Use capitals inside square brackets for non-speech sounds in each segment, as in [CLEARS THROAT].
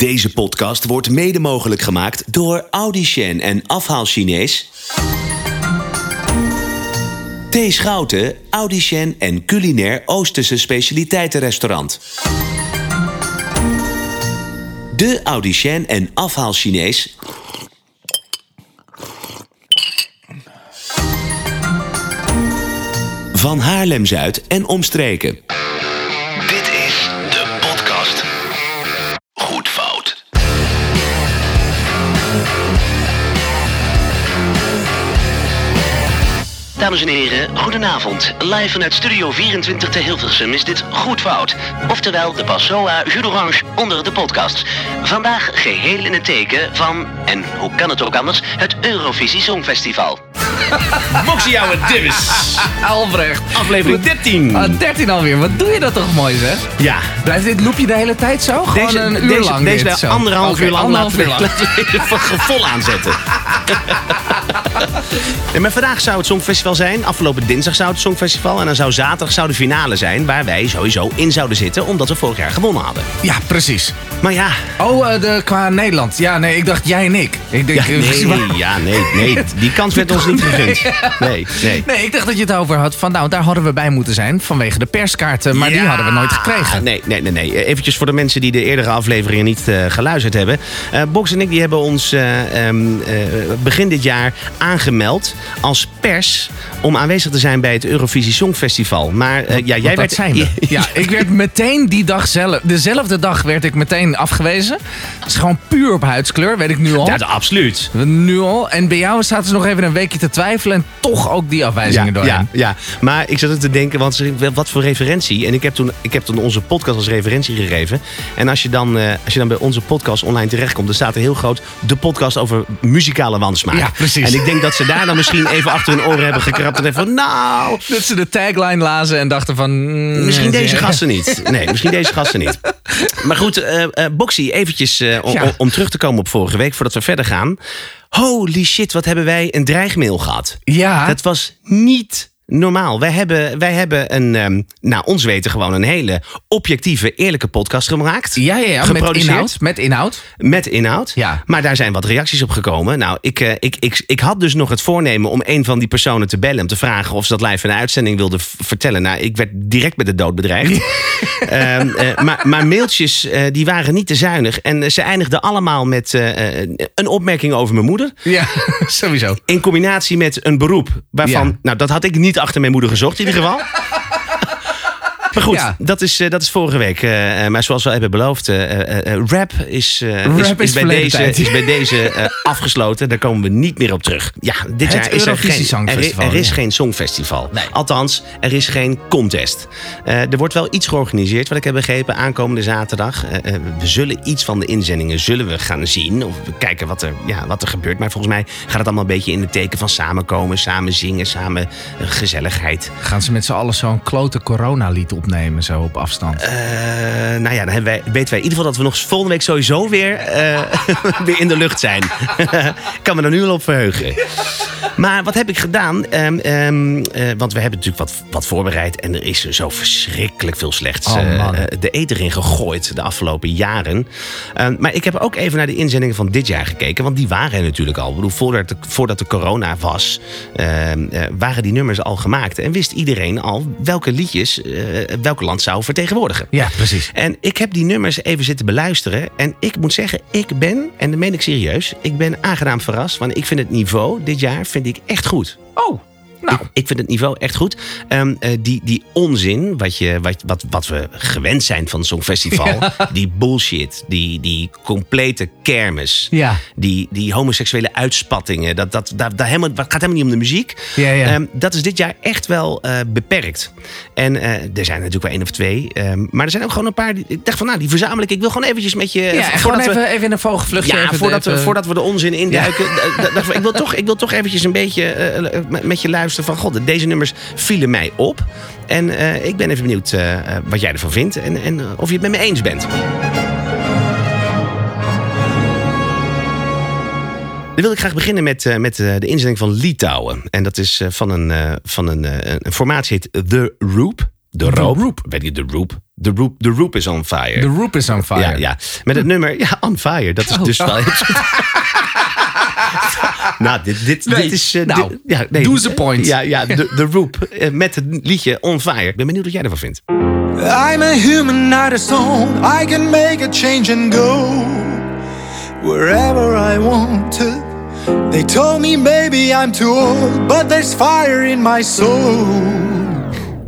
Deze podcast wordt mede mogelijk gemaakt door Audi Shen en Afhaal Chinees. T. Schouten, Audi Shen en culinair Oosterse specialiteitenrestaurant. De Audi Shen en Afhaal Chinees. Van Haarlem-Zuid en omstreken. Dames en heren, goedenavond. Live vanuit Studio 24 te Hilversum is dit Goed Fout. Oftewel de Passoa Jus d'Orange onder de podcasts. Vandaag geheel in het teken van, en hoe kan het ook anders, het Eurovisie Songfestival. [LAUGHS] Boxie jouwe dibbes. Albrecht. Aflevering 13. Ah, 13 alweer. Wat doe je dat toch mooi, zeg? Ja. Blijft dit loopje de hele tijd zo? Gewoon Deze, een uur deze, lang deze dit anderhalf Oké, uur lang anderhalf laten uur lang. vol aanzetten. [LAUGHS] Nee, maar vandaag zou het Songfestival zijn. Afgelopen dinsdag zou het Songfestival. En dan zou zaterdag zou de finale zijn. Waar wij sowieso in zouden zitten. Omdat we vorig jaar gewonnen hadden. Ja, precies. Maar ja. Oh, eh, de, qua Nederland. Ja, nee, ik dacht jij en ik. ik denk, Ja, [LAUGHS] nee, ja, nee, nee. Die kans werd ons niet [LAUGHS] Nee, nee. Nee, ik dacht dat je het over had van nou, daar hadden we bij moeten zijn vanwege de perskaarten, maar die hadden we nooit gekregen. Nee, nee, nee, nee. Eventjes voor de mensen die de eerdere afleveringen niet eh, geluisterd hebben. Eh Box en ik die hebben ons eh, ehm, eh, begin dit jaar aangemeld als pers om aanwezig te zijn bij het Eurovisie Songfestival. Maar ja, jij werd zijn we. [LAUGHS] Ja, ik werd meteen die dag zelf, dezelfde dag werd ik meteen afgewezen. Het is gewoon puur op huidskleur, weet ik nu al. Ja, absoluut. Nu al. En bij jou staat ze nog even een weekje te twijfelen en toch ook die afwijzingen Ja, doorheen. ja, ja, maar ik zat er te denken, want wat voor referentie. En ik heb toen, ik heb toen onze podcast als referentie gegeven. En als je, dan, eh, als je dan bij onze podcast online terechtkomt, dan staat er heel groot de podcast over muzikale wansmaak. Ja, precies. En ik denk dat ze daar dan misschien even achter hun oren hebben gekrapt en even van, nou, Dat ze de tagline lazen en dachten van... mm, Misschien deze gasten niet. Nee, misschien deze gasten niet. [LAUGHS] Maar goed, eh eh Boxy, eventjes om, Ja. om- om terug te komen op vorige week, voordat we verder gaan. Holy shit, wat hebben wij een dreigmail gehad. Ja. Dat was niet normaal. Wij hebben, wij hebben een, nou, ons weten gewoon een hele objectieve, eerlijke podcast gemaakt. Ja, ja, ja. Met inhoud. Met inhoud. Met inhoud. Ja. Maar daar zijn wat reacties op gekomen. Nou, ik, eh, ik, ik, ik had dus nog het voornemen om een van die personen te bellen. Om te vragen of ze dat live in de uitzending wilde v- vertellen. Nou, ik werd direct met de dood bedreigd. [LAUGHS] Ehm, eh, maar, maar mailtjes eh, die waren niet te zuinig. En ze eindigden allemaal met een opmerking over mijn moeder. Ja, [LAUGHS] sowieso. In combinatie met een beroep. Waarvan, Ja. nou, dat had ik niet achter mijn moeder gezocht in ieder geval. Maar goed, Ja. dat, is, eh, dat is vorige week. Eh, eh, maar zoals we hebben beloofd, eh, rap, is, Rap is, bij deze, tijd. is bij deze [LAUGHS] afgesloten. Daar komen we niet meer op terug. Ja, dit Het jaar is er geen, Songfestival, er is ja. geen songfestival. Nee. Althans, er is geen contest. Er wordt wel iets georganiseerd, wat ik heb begrepen, aankomende zaterdag. We zullen iets van de inzendingen zullen we gaan zien. Of we kijken wat er, ja, wat er gebeurt. Maar volgens mij gaat het allemaal een beetje in het teken van samenkomen, samen zingen, samen gezelligheid. Gaan ze met z'n allen zo'n klote coronalied opnemen, zo op afstand? Eh, nou ja, dan hebben wij, weten wij in ieder geval dat we nog volgende week sowieso weer, eh, [LAUGHS] weer in de lucht zijn. [LAUGHS] kan me er nu al op verheugen. Maar wat heb ik gedaan? Ehm, ehm, eh, want we hebben natuurlijk wat, wat voorbereid. En er is zo verschrikkelijk veel slechts Oh, de eter in gegooid de afgelopen jaren. Ehm, maar ik heb ook even naar de inzendingen van dit jaar gekeken. Want die waren er natuurlijk al. Ik bedoel, voordat de, voordat de corona was, waren die nummers al gemaakt. En wist iedereen al welke liedjes welk land zou vertegenwoordigen. Ja, precies. En ik heb die nummers even zitten beluisteren. En ik moet zeggen, ik ben, en dat meen ik serieus, ik ben aangenaam verrast. Want ik vind het niveau dit jaar vind ik echt goed. Oh, nou. Ik, vind het niveau echt goed. Ehm, eh, die, die onzin, wat, je, wat, wat, wat we gewend zijn van het Songfestival. [LAUGHS] Die bullshit, die, die complete kermis. Ja. Die, die homoseksuele uitspattingen. Dat, dat, dat, dat, helemaal, dat gaat helemaal niet om de muziek. Ja, ja. Ehm, dat is dit jaar echt wel eh, beperkt. En eh, er zijn natuurlijk wel één of twee. ehm, maar er zijn ook gewoon een paar. Die, ik dacht van, nou, die verzamel ik. Ik wil gewoon eventjes met je... Ja, we- even, even in een vogelvluchtje. ja, even voordat, we, voordat we de onzin induiken. ik, wil toch, ik wil toch eventjes een beetje met je luisteren van... God, deze nummers vielen mij op. En eh, ik ben even benieuwd eh, eh, wat jij ervan vindt. En, en of je het met me eens bent. Dan wil ik graag beginnen met, met de inzending van Litouwen. En dat is van, een, van een, een formatie heet The Roop. De roop. Roop. Weet je, de roop. De roop, de roop is on fire. The Roop is on fire. Ja, ja. Met het nummer, ja, on fire. Dat is Oh. dus wel heel [LAUGHS] [LAUGHS] [LAUGHS] Nou, dit, dit, Nee. dit is... eh, Nou, dit- ja, nee, do the point. Ja, ja de, de roop. eh, met het liedje On Fire. Ik ben benieuwd wat jij ervan vindt. I'm a human, not a stone. I can make a change and go wherever I want to. They told me, baby, I'm too old, but there's fire in my soul.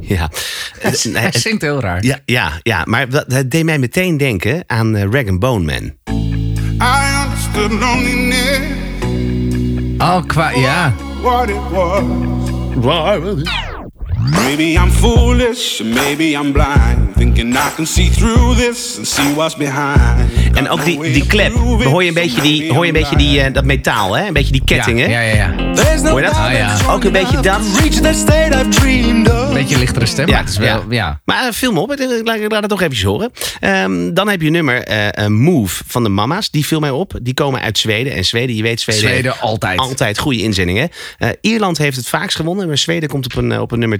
Ja. Het- [LAUGHS] Hij het- zingt heel raar. ja, ja, ja, maar dat, het deed mij meteen denken aan eh, Rag Bone Man. I understood loneliness, Oh, qua, yeah. what it was. Maybe I'm foolish, maybe I'm blind. Thinking I can see through this and see what's behind. En ook die, die klep. Hoor je een beetje, die, hoor je een beetje die, eh, dat metaal, hè? Een beetje die kettingen. Ja, ja, ja. No Hoor je dat? Ah, ja. Ook een beetje dat. to Reach that state I've dreamed of. Beetje lichtere stem, maar het is wel, ja. Maar uh, film op, ik laat, het toch eventjes horen. Ehm, dan heb je een nummer eh, eh, Move van de Mama's. Die viel mij op. Die komen uit Zweden. En Zweden, je weet, Zweden, Zweden altijd. altijd goede inzendingen. Eh, Ierland heeft het vaakst gewonnen, maar Zweden komt op een, eh, op een nummer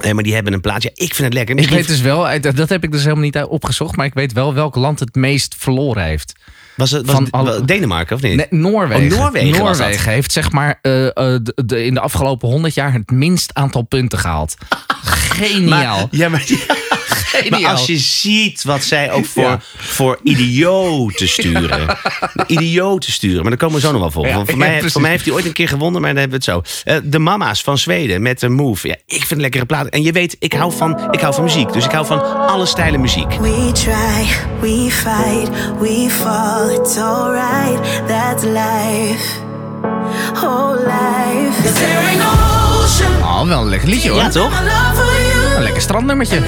Eh, maar die hebben een plaatje. Ja, ik vind het lekker. Ik weet dus wel, eh, dat heb ik dus helemaal niet uit- opgezocht, maar ik weet wel welk land het meest verloren heeft. was het was van alle- Denemarken of niet? Nee, Noorwegen. Oh, Noorwegen heeft zeg maar eh, eh, de, de- in de afgelopen 100 jaar het minst aantal punten gehaald. [LAUGHS] Geniaal. Maar, ja, maar. Maar als je ziet wat zij ook voor, Ja. voor idioten sturen. [LAUGHS] idioten sturen. Maar daar komen we zo nog wel voor. Ja, Want voor, ja, mij, voor mij [LAUGHS] heeft hij ooit een keer gewonnen, maar dan hebben we het zo. Eh, de mama's van Zweden met de Move. Ja, ik vind een lekkere plaat. En je weet, ik hou, van, ik hou van muziek. Dus ik hou van alle stijlen muziek. We try, we fight, we fall, it's alright, that's life. Oh, life. Cause there ain't no ocean. Oh, wel een lekker liedje hoor. Ja, toch? Een lekker strandnummertje.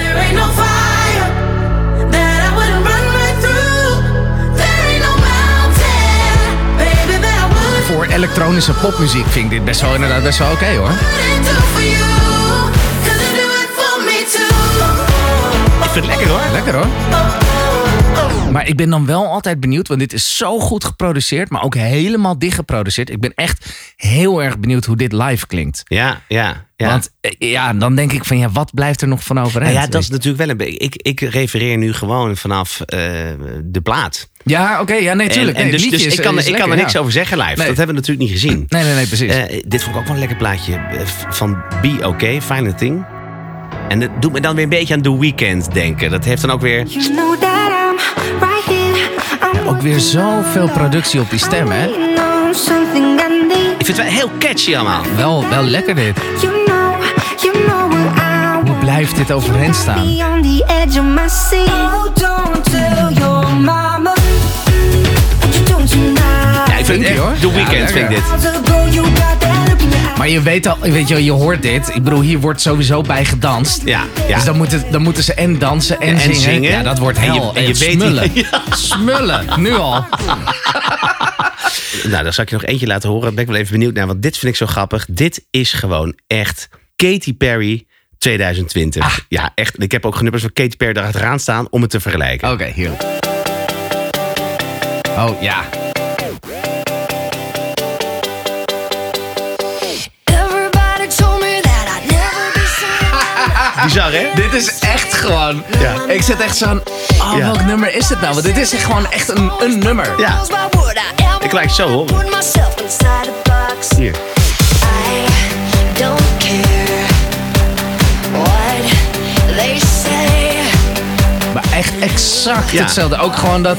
Voor elektronische popmuziek vind ik dit best wel inderdaad best wel oké hoor. Ik vind het lekker hoor. Lekker hoor. Maar ik ben dan wel altijd benieuwd, want dit is zo goed geproduceerd, maar ook helemaal dicht geproduceerd. Ik ben echt heel erg benieuwd hoe dit live klinkt. Ja, ja, ja. Want eh, ja, dan denk ik van ja, wat blijft er nog van Nou overeind? ja, dat is natuurlijk wel een beetje. Ik, ik refereer nu gewoon vanaf eh, de plaat. Ja, oké, ja, nee, tuurlijk. En, en Nee, dus, het liedje dus ik kan, ik kan er niks ja. over zeggen live. Nee. Dat hebben we natuurlijk niet gezien. Nee, nee, nee, precies. Eh, dit vond ik ook wel een lekker plaatje van Be Okay, Find a Thing. En dat doet me dan weer een beetje aan The Weeknd denken. Dat heeft dan ook weer... You know ook weer zoveel productie op die stem, hè? Ik vind het wel heel catchy allemaal. Wel, wel lekker dit. Hoe blijft dit overeind staan? Ja, ik vind het echt hoor? The Weeknd, vind ik dit. Maar je weet al, weet je, je hoort dit. Ik bedoel, hier wordt sowieso bij gedanst. Ja, ja. Dus dan moeten, dan moeten ze en dansen en, En zingen. zingen. Ja, dat wordt En je- hel. en je En weet- smullen. [LAUGHS] Ja. Smullen, nu al. [LAUGHS] Nou, dan zal ik je nog eentje laten horen. Ben ik wel even benieuwd naar, want dit vind ik zo grappig. Dit is gewoon echt Katy Perry 2020. Ah. Ja, echt. Ik heb ook genuppers van Katy Perry erachteraan staan om het te vergelijken. Oké, hier. Oh, ja. Bizar, hè? Dit is echt gewoon... Ja. Ik zit echt zo'n... Oh, Ja. welk nummer is dit nou? Want dit is echt gewoon echt een, een nummer. Ja, ik het zo box? Hier. I don't care echt exact Ja. hetzelfde. Ook gewoon dat...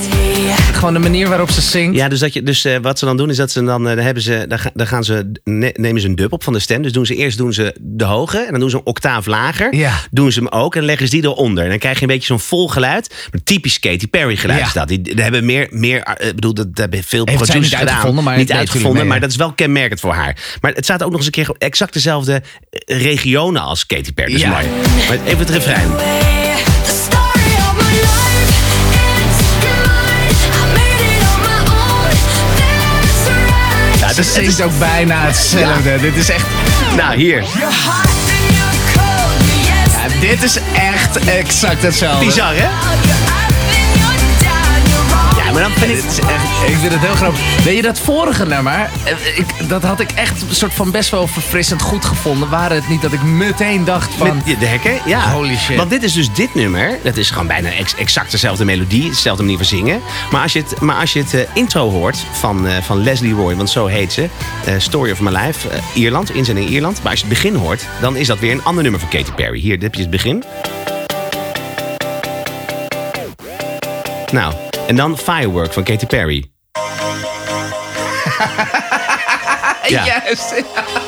Gewoon de manier waarop ze zingt. Ja, dus, dat je, dus eh, wat ze dan doen is dat ze dan, dan, hebben ze, dan, ga- dan gaan ze, ne- nemen ze een dub op van de stem. Dus doen ze eerst doen ze de hoge en dan doen ze een octaaf lager. Ja. Doen ze hem ook en leggen ze die eronder. En dan krijg je een beetje zo'n vol geluid. Maar typisch Katy Perry geluid Ja. is dat. Die, die hebben meer, meer eh, bedoel, dat hebben veel Heeft producers niet gedaan. uitgevonden, maar niet uitgevonden, maar dat is wel kenmerkend voor haar. Maar het staat ook nog eens een keer exact dezelfde regionen als Katy Perry. Is Ja. mooi. Maar even het refrein. Het is, het is- ook bijna hetzelfde. Dit is echt... nou, hier. Ja, dit is echt exact hetzelfde. Bizar, hè? Maar dan vind ik... Dit echt, ik vind het heel grappig. Weet je, dat vorige nummer, eh, ik, dat had ik echt een soort van best wel verfrissend goed gevonden. Waren het niet dat ik meteen dacht van... Met de hekken? Ja. Holy shit. Want dit is dus dit nummer. Dat is gewoon bijna ex- exact dezelfde melodie, dezelfde manier van zingen. Maar als je het, maar als je het eh, intro hoort van, eh, van Leslie Roy, want zo heet ze, Story of My Life, Ierland, inzending Ierland. Maar als je het begin hoort, dan is dat weer een ander nummer van Katy Perry. Hier heb je het begin. Nou, en dan Firework van Katy Perry. [LAUGHS] Ja. Juist.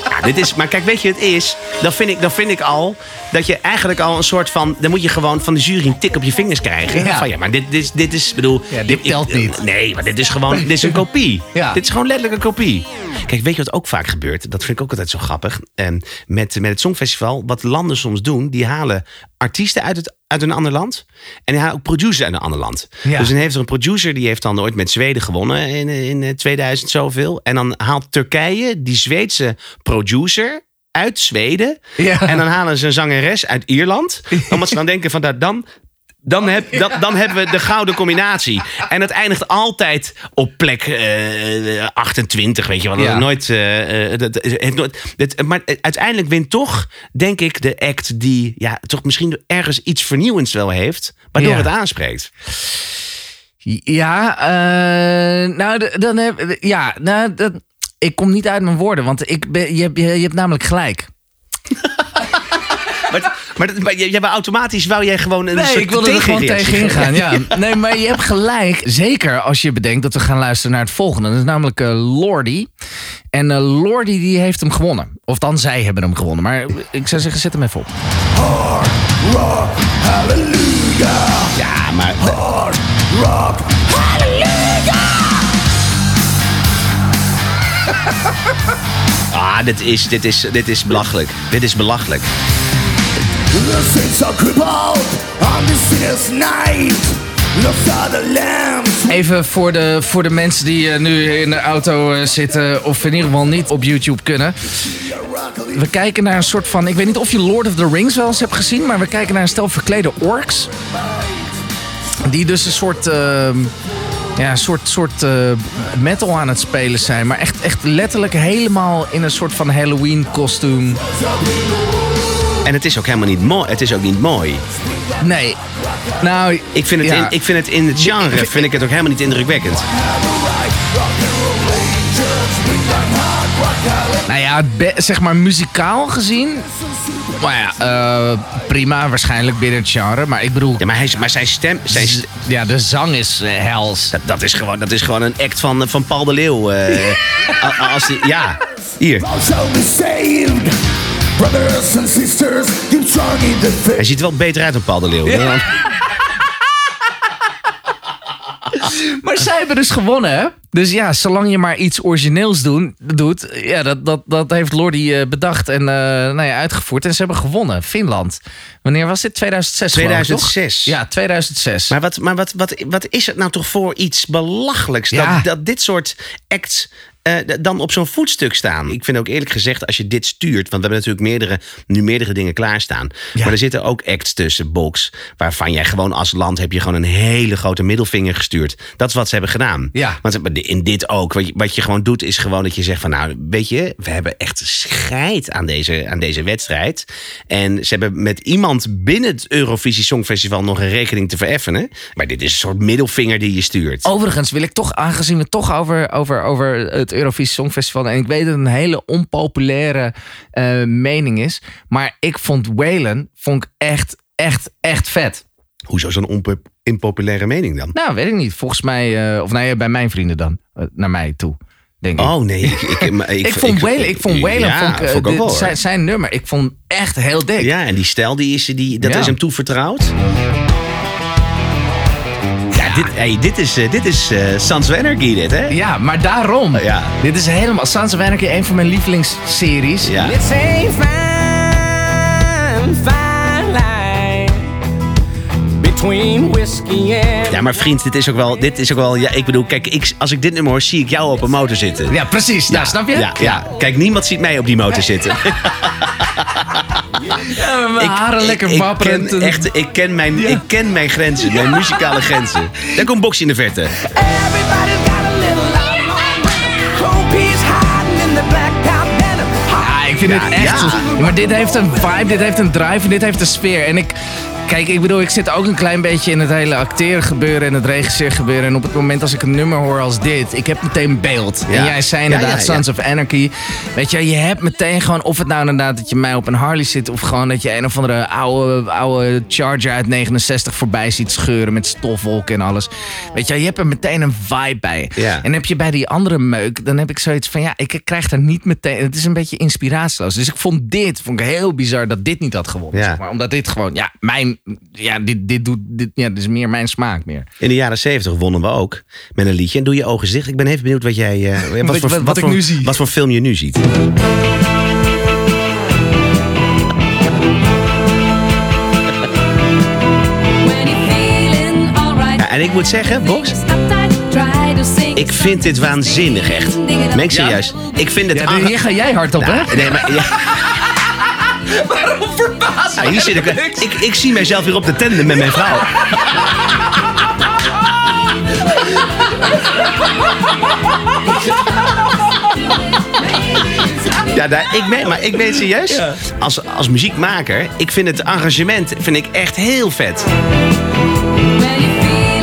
Ja, dit is, maar kijk, weet je, het is. Dan vind, ik, dan vind ik al dat je eigenlijk al een soort van. Dan moet je gewoon van de jury een tik op je vingers krijgen. Ja. Van ja, maar dit, dit, is- dit is. bedoel, Ja, dit telt ik- niet. Nee, maar dit is gewoon. Dit is een kopie. [LAUGHS] Ja. Dit is gewoon letterlijk een kopie. Kijk, weet je wat ook vaak gebeurt? Dat vind ik ook altijd zo grappig. En met, met het Songfestival, wat landen soms doen, die halen artiesten uit, het, uit een ander land. En halen ook producers uit een ander land. Ja. Dus dan heeft er een producer, die heeft dan ooit met Zweden gewonnen in, in eh, 2000 zoveel. En dan haalt Turkije die Zweedse producer uit Zweden. Ja. En dan halen ze een zangeres uit Ierland. [LAUGHS] Omdat ze dan denken van dat dan. Dan, heb, dan, dan hebben we de gouden combinatie. En het eindigt altijd op plek eh, 28, weet je wel. Ja. Nooit, eh, eh, dat, heeft nooit, maar uiteindelijk wint toch, denk ik, de act die ja, toch misschien ergens iets vernieuwends wel heeft. Waardoor Ja. het aanspreekt. Ja, eh, nou, dan heb, ja, nou, dat, ik kom niet uit mijn woorden, want ik ben, je, hebt- je, je hebt namelijk gelijk. Maar, maar, jij wou automatisch wou jij gewoon een Nee, soort ik wilde er gewoon tegenreactie tegen geven. ingaan. [LAUGHS] Ja. Nee, maar je hebt gelijk. Zeker als je bedenkt dat we gaan luisteren naar het volgende. Dat is namelijk eh Lordi. En eh Lordi die heeft hem gewonnen. Of dan zij hebben hem gewonnen. Maar ik zou zeggen, zet hem even op. Ja, maar [LAUGHS] Ah, dit is, dit, is, dit is belachelijk. Dit is belachelijk. The the. Even voor de, voor de mensen die eh, nu in de auto eh, zitten. Of in ieder geval niet op YouTube kunnen. We kijken naar een soort van... Ik weet niet of je Lord of the Rings wel eens hebt gezien. Maar we kijken naar een stel verklede orks. Die dus een soort... ehm, ja, soort, soort eh, metal aan het spelen zijn. Maar echt, echt letterlijk helemaal in een soort van Halloween kostuum. En het is ook helemaal niet mooi. Het is ook niet mooi. Nee. Nou, Ik vind het, ja. in, ik vind het in het genre vind ik het ook helemaal niet indrukwekkend. Nou ja, zeg maar muzikaal gezien. Maar ja, eh, prima, waarschijnlijk binnen het genre. Maar ik bedoel, Ja, maar, hij, maar zijn stem... Zijn, st- ja, de zang is eh, hels. dat, dat, is gewoon, dat is gewoon een act van, van Paul de Leeuw. eh, [LAUGHS] als die, ja, hier. Brothers and sisters, keep strong in the faith. Hij ziet er wel beter uit dan Paul de Leeuw. [LAUGHS] Maar zij hebben dus gewonnen, hè? Dus ja, zolang je maar iets origineels doen, doet, ja, dat, dat, dat heeft Lordi eh, bedacht en eh, nou ja, uitgevoerd. En ze hebben gewonnen. Finland. Wanneer was dit? 2006 geloof ik, toch? 2006. Ja, 2006. Maar, wat, maar wat, wat, wat is het nou toch voor iets belachelijks Ja. dat, dat dit soort acts eh, dan op zo'n voetstuk staan? Ik vind ook eerlijk gezegd, als je dit stuurt, want we hebben natuurlijk meerdere, nu meerdere dingen klaarstaan. Maar er zitten ook acts tussen, box, waarvan jij gewoon als land heb je gewoon een hele grote middelvinger gestuurd. Dat is wat ze hebben gedaan. Ja. Want in dit ook, wat je, wat je gewoon doet, is gewoon dat je zegt van nou, weet je, we hebben echt scheid aan deze, aan deze wedstrijd. En ze hebben met iemand binnen het Eurovisie Songfestival nog een rekening te vereffenen. Maar dit is een soort middelvinger die je stuurt. Overigens wil ik toch, aangezien we het toch over, over, over het Eurovisie Songfestival... en ik weet dat het een hele onpopulaire eh, mening is... maar ik vond Waylon vond ik echt, echt, echt vet. Hoezo zo'n impopulaire mening dan? Nou, weet ik niet. Volgens mij, eh, of nee, bij mijn vrienden dan. eh, naar mij toe, denk ik. Oh nee, ik, ik, maar [LAUGHS] ik, ik, vond Waylon, ik vond Waylon ja, vond vond zijn, zijn nummer. Ik vond echt heel dik. Ja, en die stijl, die is, die, dat Ja. is hem toevertrouwd. Ja, dit, hey, dit is, eh, dit is eh Sons of Anarchy dit, hè? Ja, maar daarom. Ja. Dit is helemaal... Of Anarchy, een van mijn lievelingsseries. Ja. It's a fine, fine line between whiskey and. Ja, maar vriend, dit is ook wel. Dit is ook wel ja, ik bedoel, kijk, ik, als ik dit nummer hoor, zie ik jou op een motor zitten. Ja, precies. Ja, snap je? Ja, ja. Kijk, niemand ziet mij op die motor zitten. [LAUGHS] Ja, mijn haren lekker ik wapperend. ken, echt, ik, ken mijn, ik ken mijn grenzen, mijn muzikale grenzen. Daar komt Box in de verte. Ja, ik vind het echt. ja. Maar dit heeft een vibe, dit heeft een drive en dit heeft een sfeer. En ik. Kijk, ik bedoel, ik zit ook een klein beetje in het hele acteren gebeuren en het regisseren gebeuren. En op het moment als ik een nummer hoor als dit, ik heb meteen beeld. Ja. En jij zei inderdaad ja, ja. Sons of Anarchy. Weet je, je hebt meteen gewoon, of het nou inderdaad dat je mij op een Harley zit, of gewoon dat je een of andere oude, oude Charger uit 69 voorbij ziet scheuren met stofwolken en alles. Weet je, je hebt er meteen een vibe bij. En heb je bij die andere meuk, dan heb ik zoiets van, ja, ik krijg daar niet meteen, het is een beetje inspiratieloos. Dus ik vond dit, vond ik heel bizar dat dit niet had gewonnen. Zeg maar. Omdat dit gewoon, ja, mijn, ja, dit, dit doet, dit, ja, dit is meer mijn smaak meer. In de jaren 70 wonnen we ook met een liedje. En doe je ogen dicht. Ik ben even benieuwd wat jij. eh, wat, Wat- voor, wat- wat ik voor, nu zie. Wat voor film je nu ziet. Ja, en ik moet zeggen, Box, ik vind dit waanzinnig echt. Ik serieus. Ik vind het... Ja, hier ga jij hard op, hè? Nou, nee, maar, [LAUGHS] ja. Waarom verbaas Ja, hier zit ik, ik, ik zie mijzelf weer op de tandem met mijn vrouw. Ja, daar, ik meen, maar ik meen serieus. Als, als muziekmaker, ik vind het arrangement vind ik echt heel vet.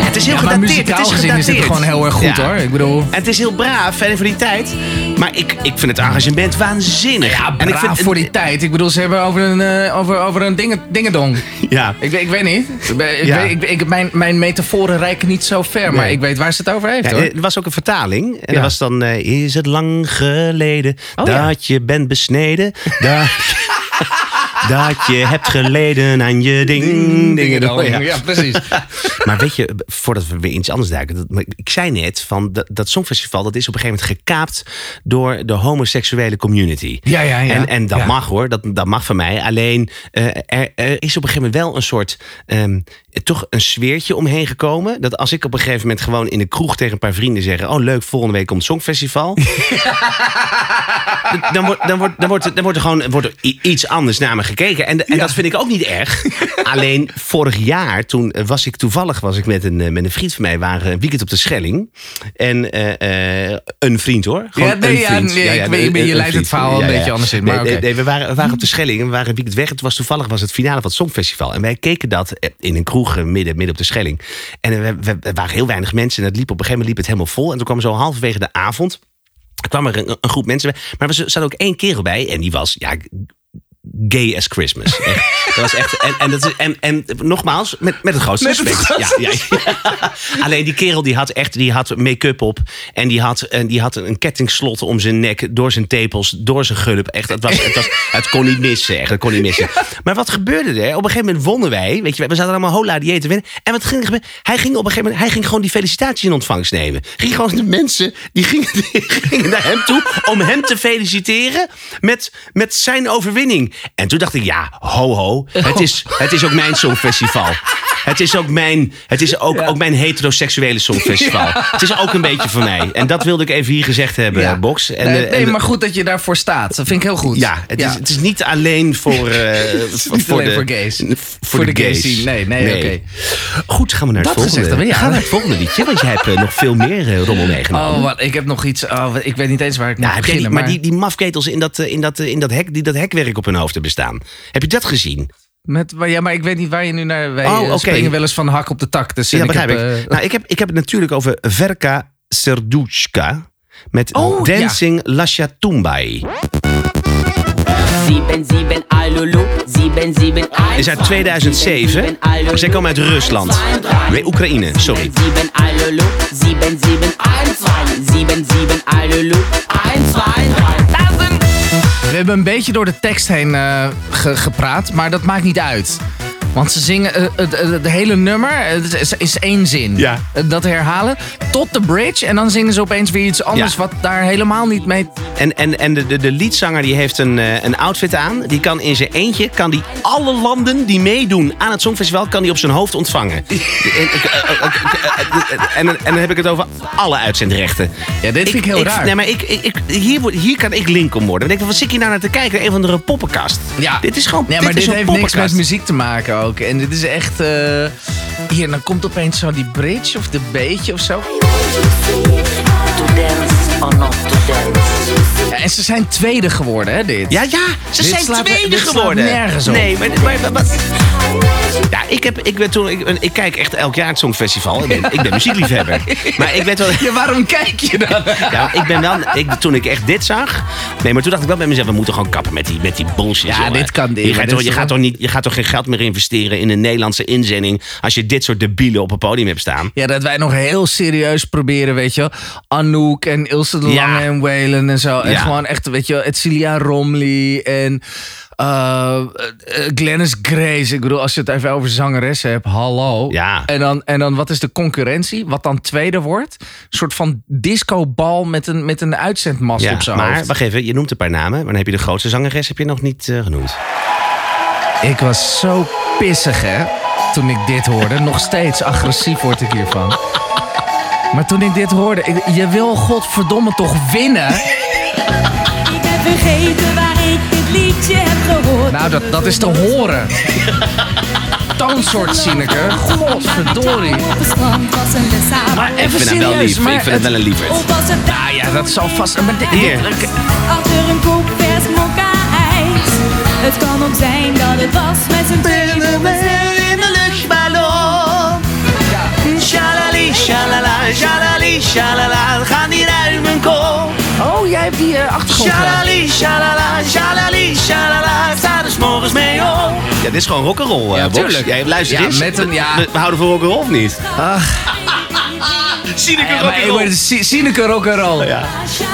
Het is heel Ja, maar gedateerd. muzikaal het is gezien is dit gedateerd. gewoon heel erg goed, Ja. hoor. Ik bedoel... En het is heel braaf en voor die tijd. Maar ik, ik vind het arrangement waanzinnig. Ja, en ik voor die tijd. Ik bedoel, ze hebben over een, eh, over, over een dingen, dingendong. [LAUGHS] Ja. Ik, weet- ik weet niet. Ik, Ja. weet, ik, ik, mijn, mijn metaforen reiken niet zo ver, maar ik weet waar ze het over heeft, Ja, hoor. er was ook een vertaling. En Ja. dat was dan... eh, is het lang geleden Oh, dat je bent besneden? [LAUGHS] Dat, dat je hebt geleden aan je ding. dingen. Ja. Ja, precies. [LAUGHS] Maar weet je, voordat we weer iets anders duiken. Dat, ik zei net, van dat, dat Songfestival... dat is op een gegeven moment gekaapt door de homoseksuele community. Ja, ja, ja. En, en dat Ja. mag hoor, dat, dat mag van mij. Alleen, eh, er, er is op een gegeven moment wel een soort... ehm, toch een sfeertje omheen gekomen. Dat als ik op een gegeven moment gewoon in de kroeg tegen een paar vrienden zeg... oh leuk, volgende week komt het Songfestival. [LAUGHS] dan, wordt, dan, wordt, dan, wordt, er- dan wordt er gewoon wordt er iets anders naar me gekeken. En, en dat vind ik ook niet erg. [LAUGHS] Alleen vorig jaar, toen eh, was ik toevallig was ik met, een, eh, met een vriend van mij... waren een weekend op de Schelling. En eh, een vriend hoor. Gewoon Ja, nee, een ja, vriend. nee, ik je leidt het verhaal een beetje anders in, maar Nee, we, waren, we waren op de Schelling en we waren een weekend weg. Het was toevallig was het finale van het Songfestival. En wij keken dat in een kroeg midden, midden op de Schelling. En we, we, er waren heel weinig mensen. En het liep, op een gegeven moment liep het helemaal vol. En toen kwam zo halverwege de avond kwam er een, een groep mensen bij. Maar er zat ook één kerel bij. En die was, ja, gay as Christmas. Echt. Dat was echt. En, en, dat is, en, en nogmaals, met, met het grootste Met het respect. Ja, ja, ja. Alleen die kerel die had echt die had make-up op. En die had, en die had een kettingslot om zijn nek, door zijn tepels, door zijn gulp. Echt, het, was, het, was, het kon niet missen. Echt, het kon niet missen. Maar wat gebeurde er? Op een gegeven moment wonnen wij. Weet je, we zaten allemaal hola die te winnen. En wat ging er gebeuren? Hij ging op een gegeven moment, hij ging gewoon die felicitaties in ontvangst nemen. Ging gewoon de mensen die gingen, die gingen naar hem toe om hem te feliciteren met, met zijn overwinning. En toen dacht ik, ja, ho ho. Het is, het is ook mijn songfestival. Het is ook mijn, het is ook, ook mijn heteroseksuele songfestival. Het is ook een beetje voor mij. En dat wilde ik even hier gezegd hebben, Ja. Box. En, nee, eh, nee, en- maar goed dat je daarvoor staat. Dat vind ik heel goed. ja, het, Is, het is niet alleen voor, eh, [LAUGHS] niet voor, alleen de, voor gays. Voor, Voor de, de gay gays. scene. Nee, nee, oké. Goed, gaan we naar het Dat volgende. ja. Gaan we naar het volgende liedje, want jij hebt eh, nog veel meer rommel meegenomen. Oh, wat, ik heb nog iets. Oh, ik weet niet eens waar ik moet Nou, die, beginnen. maar die, die mafketels in dat, in, dat, in dat hek, die dat hekwerk op hun hoofd hebben staan. Heb je dat gezien? Met, maar ja, maar ik weet niet waar je nu naar. Wij Oh, oké. springen wel eens van de hak op de tak. Dus Ja, begrijp ik. heb, eh, nou, ik, heb, ik heb het natuurlijk over Verka Serduchka met Oh, ja. Dancing Lascia Tumbai. 7, 7, Alulu, 7, 7, Is uit 2007. Zij komen uit Rusland. Nee, Oekraïne, sorry. 7, Alulu, 7, 7, 1, 2, 7, 7, Alulu, 1, 2, 3. We hebben een beetje door de tekst heen ge- gepraat, maar dat maakt niet uit. Want ze zingen eh, het hele nummer, het is, is één zin. Ja. Eh, Dat herhalen tot de bridge. En dan zingen ze opeens weer iets anders Ja. wat daar helemaal niet mee... En, en, en de, de, de liedzanger die heeft een, eh, een outfit aan. Die kan in zijn eentje kan die alle landen die meedoen aan het Songfestival... kan die op zijn hoofd ontvangen. [LAUGHS] En, en, dan heb ik het over alle uitzendrechten. Ja, dit vind ik heel raar. Nee, maar ik, ik, ik- hier, hier kan ik link om worden. Dan denk ik, wat zit je nou naar te kijken? Een van de poppenkast. Ja. Dit is gewoon Nee, maar dit dit heeft niks met muziek te maken ook. En dit is echt... eh, Hier, dan komt opeens zo die bridge of de beetje of zo. Ja, en ze zijn tweede geworden, hè, dit? Ja, ja, ze Dit zijn slaat- tweede dit slaat geworden. nergens op. Nee, maar, maar, maar- maar- ja, ik, heb, ik, ben toen, ik, ik kijk echt elk jaar het Songfestival. Ik ben, ik ben muziekliefhebber. [LAUGHS] Maar ik weet wel... Ja, waarom kijk je dan? Ja, ik ben wel, ik, toen ik echt dit zag. Nee, maar toen dacht ik wel bij mezelf: we moeten gewoon kappen met die, met die bullshit. Ja, jongen. dit kan niet, Je gaat, dit toch, je, gaat toch niet, je gaat toch geen geld meer investeren in een Nederlandse inzending. als je dit soort debielen op een podium hebt staan. Ja, dat wij nog heel serieus proberen, weet je wel. Anouk en Ilse de Ja. Lange en Waylon en zo. En Ja. gewoon echt, weet je wel, Romley en eh, eh, Glennis Grace. Ik bedoel, als je het even over zangeressen hebt, hallo. Ja. En dan, en dan, wat is de concurrentie? Wat dan tweede wordt? Een soort van discobal met een, met een uitzendmast Ja, op zijn maar hoofd. wacht even, je noemt een paar namen. Maar dan heb je de grootste zangeres heb je nog niet eh, genoemd. Ik was zo pissig, hè, toen ik dit hoorde. Nog steeds agressief word ik hiervan. Maar toen ik dit hoorde, ik- je wil godverdomme toch winnen? Ik heb vergeten waar ik liedje heb gehoord. Nou, dat, dat is te horen. Toonsoort Sineke. Godverdorie. Maar Ik even vind hem wel lief. Maar Ik vind het wel een lieverd. Ah ja, dat zal vast... Maar dit- Hier. achter een koek vers mokka ijs? Het kan ook zijn dat het was met z'n tweeën Ja, dit is gewoon rock'n'roll, Ja, eh, Box. tuurlijk. Jij luistert Ja, eens. met een- ja. We, we houden van rock'n'roll of niet? Sineke Ja, Si- Sineke rock'n'roll. Ja.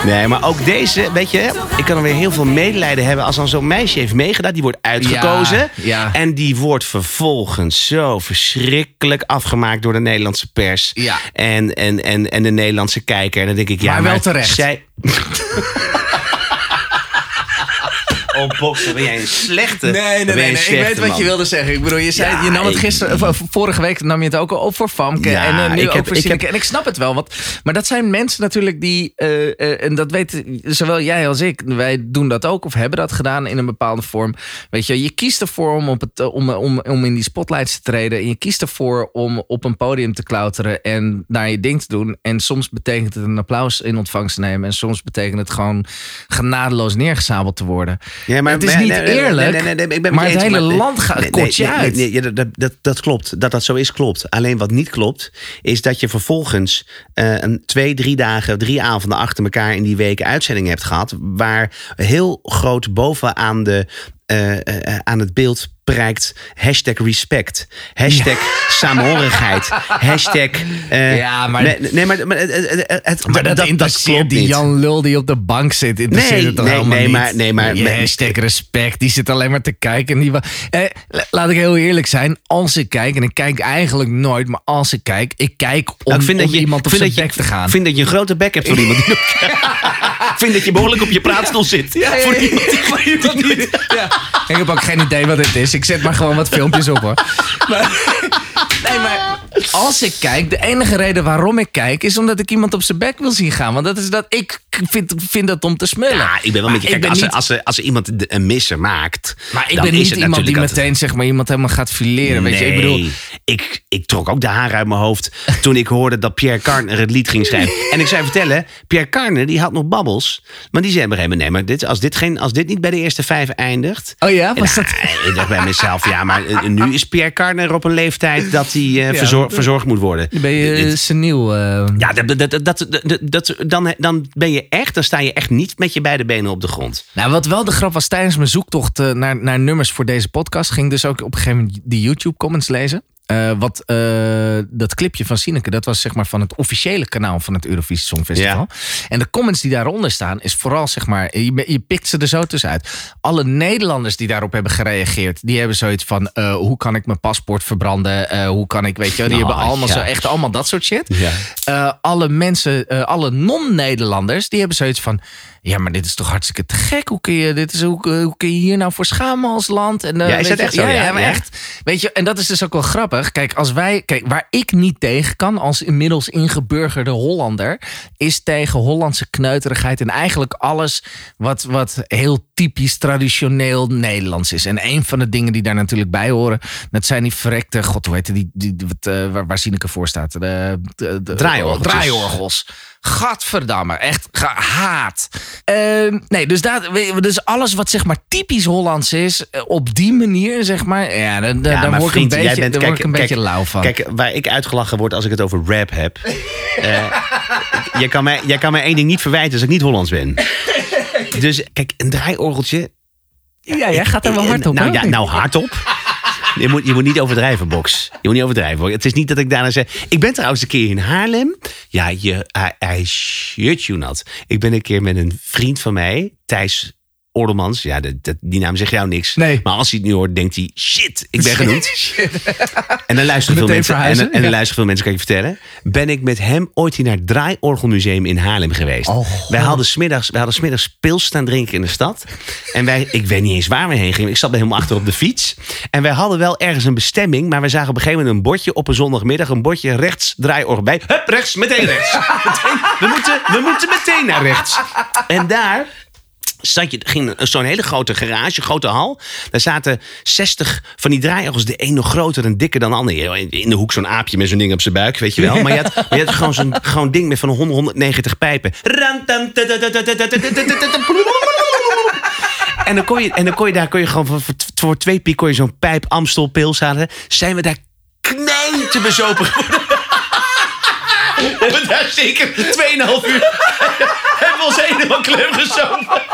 Nee, maar ook deze, weet je, ik kan er weer heel veel medelijden hebben als dan zo'n meisje heeft meegedaan. Die wordt uitgekozen. Ja, ja. En die wordt vervolgens zo verschrikkelijk afgemaakt door de Nederlandse pers. Ja. En, en, en, en de Nederlandse kijker. En dan denk ik, ja, Maar wel terecht. Zij... Dan ben jij een slechte. Nee, nee, nee. nee. Ik weet wat man. je wilde zeggen. Ik bedoel, je, zei, Ja, je nam het gisteren, vorige week nam je het ook al op voor Famke. Ja, en eh, nu ik ook heb- voor ik heb- En ik snap het wel. Want, maar dat zijn mensen natuurlijk die, eh, eh, en dat weten zowel jij als ik. Wij doen dat ook of hebben dat gedaan in een bepaalde vorm. Weet je, je kiest ervoor om, op het, om, om, om in die spotlights te treden. En je kiest ervoor om op een podium te klauteren en naar je ding te doen. En soms betekent het een applaus in ontvangst te nemen. En soms betekent het gewoon genadeloos neergezabeld te worden. Ja, maar, het is niet eerlijk, maar het hele land gaat kort je uit. nee, ja, dat, dat, dat, dat klopt. Dat dat zo is, klopt. Alleen wat niet klopt, is dat je vervolgens eh, een twee, drie dagen, drie avonden achter elkaar in die weken uitzending hebt gehad. Waar heel groot bovenaan de, eh, eh, aan het beeld prijkt hashtag respect, hashtag [LAUGHS] saamhorigheid, hashtag... eh, Ja, maar- Nee, nee maar, maar, het- het- het- het- dat, interesseert klopt die niet. Jan Lul die op de bank zit. Interesseert Nee, het toch nee, helemaal nee, niet. maar- nee, maar- hashtag respect. Die zit alleen maar te kijken. En die eh, la- laat ik heel eerlijk zijn. Als ik kijk, en ik kijk eigenlijk nooit, maar als ik kijk, ik kijk om, Nou, ik vind om dat je, iemand op vind zijn dat je- bek te gaan. Ik vind dat je een grote bek hebt voor iemand die [LAUGHS] Ik vind dat je behoorlijk op je praatstoel zit. Ja, ja, Voor ja. iemand die voor iemand die- Ja. Ik heb ook geen idee wat dit is. Ik zet maar gewoon wat filmpjes op hoor. [LAUGHS] Maar, nee, maar als ik kijk, de enige reden waarom ik kijk is omdat ik iemand op zijn bek wil zien gaan. Want dat is dat ik vind, vind dat om te smullen. Ja, ik ben wel met je. Maar ik Kijk, als, niet- als, er, als iemand de- een misser maakt. Maar ik ben niet iemand die altijd- meteen zeg maar, iemand helemaal gaat fileren. Weet je? Ik Nee, bedoel, ik, ik trok ook de haren uit mijn hoofd [LAUGHS] toen ik hoorde dat Pierre Carner het lied ging schrijven. En ik zou vertellen, Pierre Carner die had nog babbels. Maar die zei op een gegeven moment, nee, maar dit, als, dit geen, als dit niet bij de eerste vijf eindigt... Oh ja, was En, dat- Ik dacht bij mezelf, ja, maar eh, nu is Pierre Carner op een leeftijd dat hij eh, verzor- verzorgd moet worden. ben je seniel. eh. ja, dat, dat, dat, dat, dan, dan ben je echt, dan sta je echt niet met je beide benen op de grond. Nou, wat wel de grap was tijdens mijn zoektocht eh, naar, naar nummers voor deze podcast, ging dus ook op een gegeven moment die YouTube comments lezen. Eh, wat, eh, dat clipje van Sineke, dat was zeg maar van het officiële kanaal van het Eurovisie Songfestival. En de comments die daaronder staan, is vooral zeg maar, je, je pikt ze er zo tussenuit. Alle Nederlanders die daarop hebben gereageerd, die hebben zoiets van, eh, hoe kan ik mijn paspoort verbranden? Hoe kan ik, weet je, die Nou, hebben allemaal ja. zo echt allemaal dat soort shit. Ja. Alle mensen, alle non-Nederlanders, die hebben zoiets van. Ja, maar dit is toch hartstikke te gek. Hoe kun je, dit is, hoe, hoe kun je hier nou voor schamen als land? En, Ja, is dat echt zo? Ja, maar echt. Weet je, en dat is dus ook wel grappig. Kijk, als wij, kijk, waar ik niet tegen kan als inmiddels ingeburgerde Hollander, is tegen Hollandse kneuterigheid en eigenlijk alles wat, wat heel typisch traditioneel Nederlands is. En een van de dingen die daar natuurlijk bij horen, dat zijn die verrekte, god, hoe heet het, die, die, wat, eh, waar, waar Sineke voor staat? De, de. Draaiorgels. Gadverdamme, echt gehaat. Ehm, nee, dus, dat, dus alles wat zeg maar typisch Hollands is, eh, op die manier zeg maar, ja, dan, Ja, dan maar word ik een beetje, bent- daar word ik kijk, een beetje kijk, lauw van. Kijk, waar ik uitgelachen word als ik het over rap heb. [LAUGHS] eh, jij, kan mij, jij kan mij één ding niet verwijten als ik niet Hollands ben. Dus kijk, een draaiorgeltje. ja, jij gaat er wel hard op. Nou ja, nou hardop. Je moet, je moet niet overdrijven, Box. Je moet niet overdrijven. Het is niet dat ik daarna zeg... Ik ben trouwens een keer in Haarlem. Ja, je, hij, hij shit you not. Ik ben een keer met een vriend van mij, Thijs Ordelmans. Ja, die naam zegt jou niks. Nee. Maar als hij het nu hoort, denkt hij... Shit, ik ben [LAUGHS] genoemd. En dan luisteren veel mensen. En, verhuizen, en dan ja. luisteren veel mensen, kan ik je vertellen. Ben ik met hem ooit hier naar het Draaiorgelmuseum in Haarlem geweest. Oh, wij hadden smiddags, wij hadden smiddags pils staan drinken in de stad. En wij, ik weet niet eens waar we heen gingen. Ik zat helemaal achter op de fiets. En wij hadden wel ergens een bestemming. Maar we zagen op een gegeven moment een bordje op een zondagmiddag. Een bordje rechts, draaiorgel bij. Hup, rechts, meteen rechts. [LAUGHS] Meteen, we, moeten, we moeten meteen naar rechts. En daar zat je, ging zo'n hele grote garage, grote hal. Daar zaten 60 van die draaiorgels. De een nog groter en dikker dan de ander. In de hoek zo'n aapje met zo'n ding op zijn buik, weet je wel. Maar je had, maar je had gewoon zo'n gewoon ding met van 100, 190 pijpen. En dan kon je, en dan kon je daar kon je gewoon voor, voor, voor twee piek kon je zo'n pijp Amstel pils halen. Zijn we daar knijten bezopen geworden. [LAUGHS] We hebben daar zeker 2,5 uur [LAUGHS] hebben we ons helemaal klem gezopen. [LAUGHS]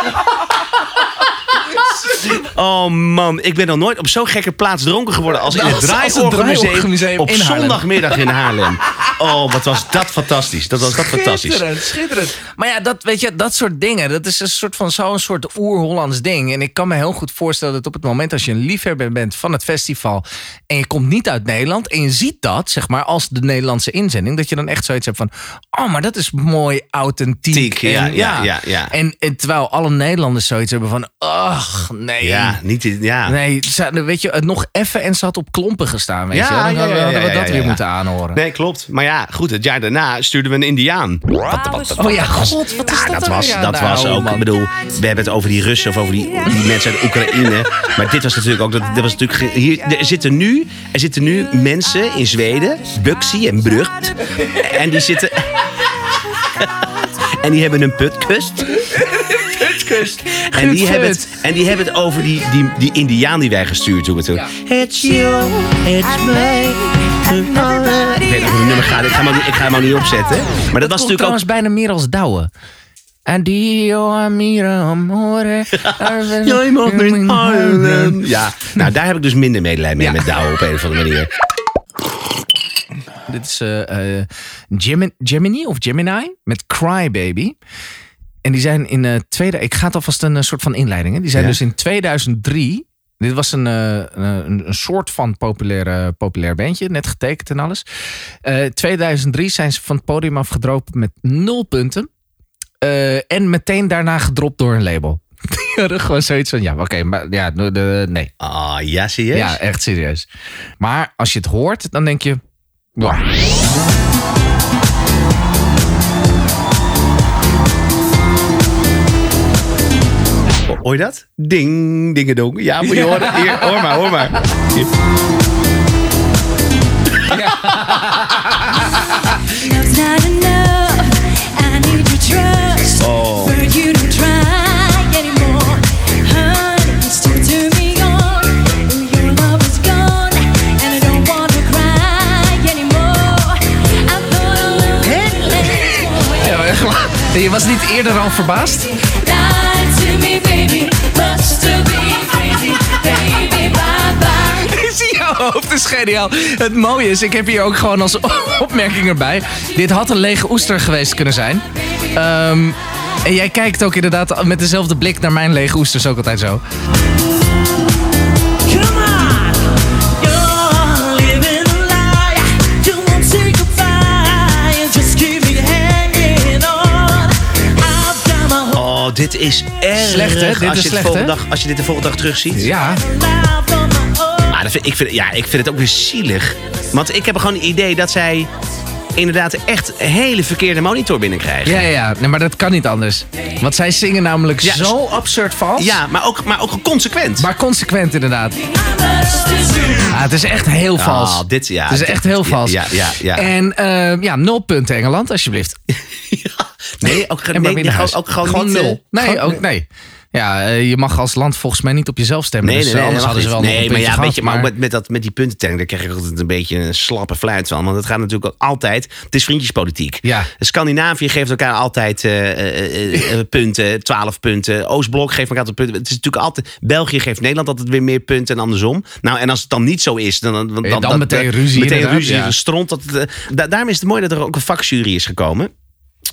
Oh man, ik ben nog nooit op zo'n gekke plaats dronken geworden als in het als het draaiorgelmuseum op zondagmiddag in Haarlem. Oh, wat was dat fantastisch. Dat was dat fantastisch. Schitterend, schitterend. Maar ja, dat, weet je, dat soort dingen, dat is een soort van zo'n soort oer-Hollands ding. En ik kan me heel goed voorstellen dat op het moment als je een liefhebber bent van het festival en je komt niet uit Nederland en je ziet dat, zeg maar, als de Nederlandse inzending, dat je dan echt zoiets hebt van, oh, maar dat is mooi authentiek. Tiek, ja, En, ja, ja, ja. En, en terwijl alle Nederlanders zoiets hebben van, ach, nee. Ja, niet, ja. Nee, weet je, weet nog even en ze had op klompen gestaan, weet Ja, je. Dan ja, hadden, ja, ja, hadden we ja, dat ja, weer ja. moeten aanhoren. Nee, klopt. Maar ja, goed, het jaar daarna stuurden we een Indiaan. Wat, wat, Oh ja, god, wat is Ja, dat dat was, dat Nou, was ook, man. ik bedoel, we hebben het over die Russen of over die, die mensen uit Oekraïne. Maar dit was natuurlijk ook, dat, dat was natuurlijk, hier, er, zitten nu, er zitten nu mensen in Zweden, Buxy en Brugt. En die zitten... [LAUGHS] En die hebben een putkust. Putkust. En die, hebben het, en die hebben het over die, die, die Indiaan die wij gestuurd hebben. toen. It's you, it's me. Ik weet nog hoe het nummer gaat. Ik ga hem ook niet, ik ga hem ook niet opzetten. Maar dat, was natuurlijk ook... trouwens bijna meer als douwen. Adio amire amore. [LAUGHS] Jij mag niet huilen. Ja, nou daar heb ik dus minder medelijden mee met Douwe op een of andere manier. Dit is eh, eh, Gemini, Gemini of Gemini met Cry Baby. En die zijn in eh tweede. Ik ga het alvast een eh, soort van inleiding. Hè. Die zijn Ja. dus in 2003. Dit was een, eh, een, een soort van populair, populair bandje, net getekend en alles. Eh 2003 zijn ze van het podium afgedropen met nul punten. Eh, en meteen daarna gedropt door een label. [LAUGHS] Gewoon zoiets van, ja, oké, maar ja, de, de- nee. Ah, ja, serieus? Ja, echt serieus. Maar als je het hoort, dan denk je... Hoor je dat? Ding, dingedong. Ja, moet je horen. [LAUGHS] Hier, hoor maar, hoor maar. Hier. [LAUGHS] Oh. Ja. Je was niet eerder al verbaasd? Hoofd is geniaal. Het mooie is, ik heb hier ook gewoon als opmerking erbij. Dit had een lege oester geweest kunnen zijn. Ehm, en jij kijkt ook inderdaad met dezelfde blik naar mijn lege oester. is ook altijd zo. Dit is erg. Slecht, hè? Dit als, is je slecht, hè? dag, als je dit de volgende dag terugziet. Ja. Maar dat vind, ik, vind, ja, ik vind het ook weer zielig. Want ik heb gewoon een idee dat zij inderdaad echt een hele verkeerde monitor binnenkrijgen. Ja, ja, ja. Nee, maar dat kan niet anders. Want zij zingen namelijk Ja, zo absurd vals. Ja, maar ook, maar ook consequent. Maar consequent inderdaad. Ja, het is echt heel vals. Ah, dit, ja, het is dit- echt heel vals. Ja, ja, ja. En eh, ja, nul punten Engeland, alsjeblieft. [LAUGHS] nee, ook, En nee, ook, huis. ook gewoon, niet, nul. eh, Nee, gewoon- ook nee. Ja, eh, je mag als land volgens mij niet op jezelf stemmen. Nee, dus nee, nee, anders hadden ze wel nee, een maar ja, gehad, weet je, maar met, met, dat, met die puntentelling, daar krijg ik altijd een beetje een slappe fluit van. Want het gaat natuurlijk ook altijd, het is vriendjespolitiek. Ja. Scandinavië geeft elkaar altijd eh, eh, eh, eh, punten, [LAUGHS] 12 punten. Oostblok geeft elkaar altijd punten. Het is natuurlijk altijd, België geeft Nederland altijd weer meer punten en andersom. Nou, en als het dan niet zo is, dan, dan, dan, dan meteen ruzie Meteen ruzie, ja. stront. Dat, eh, da- daarom is het mooi dat er ook een vakjury is gekomen.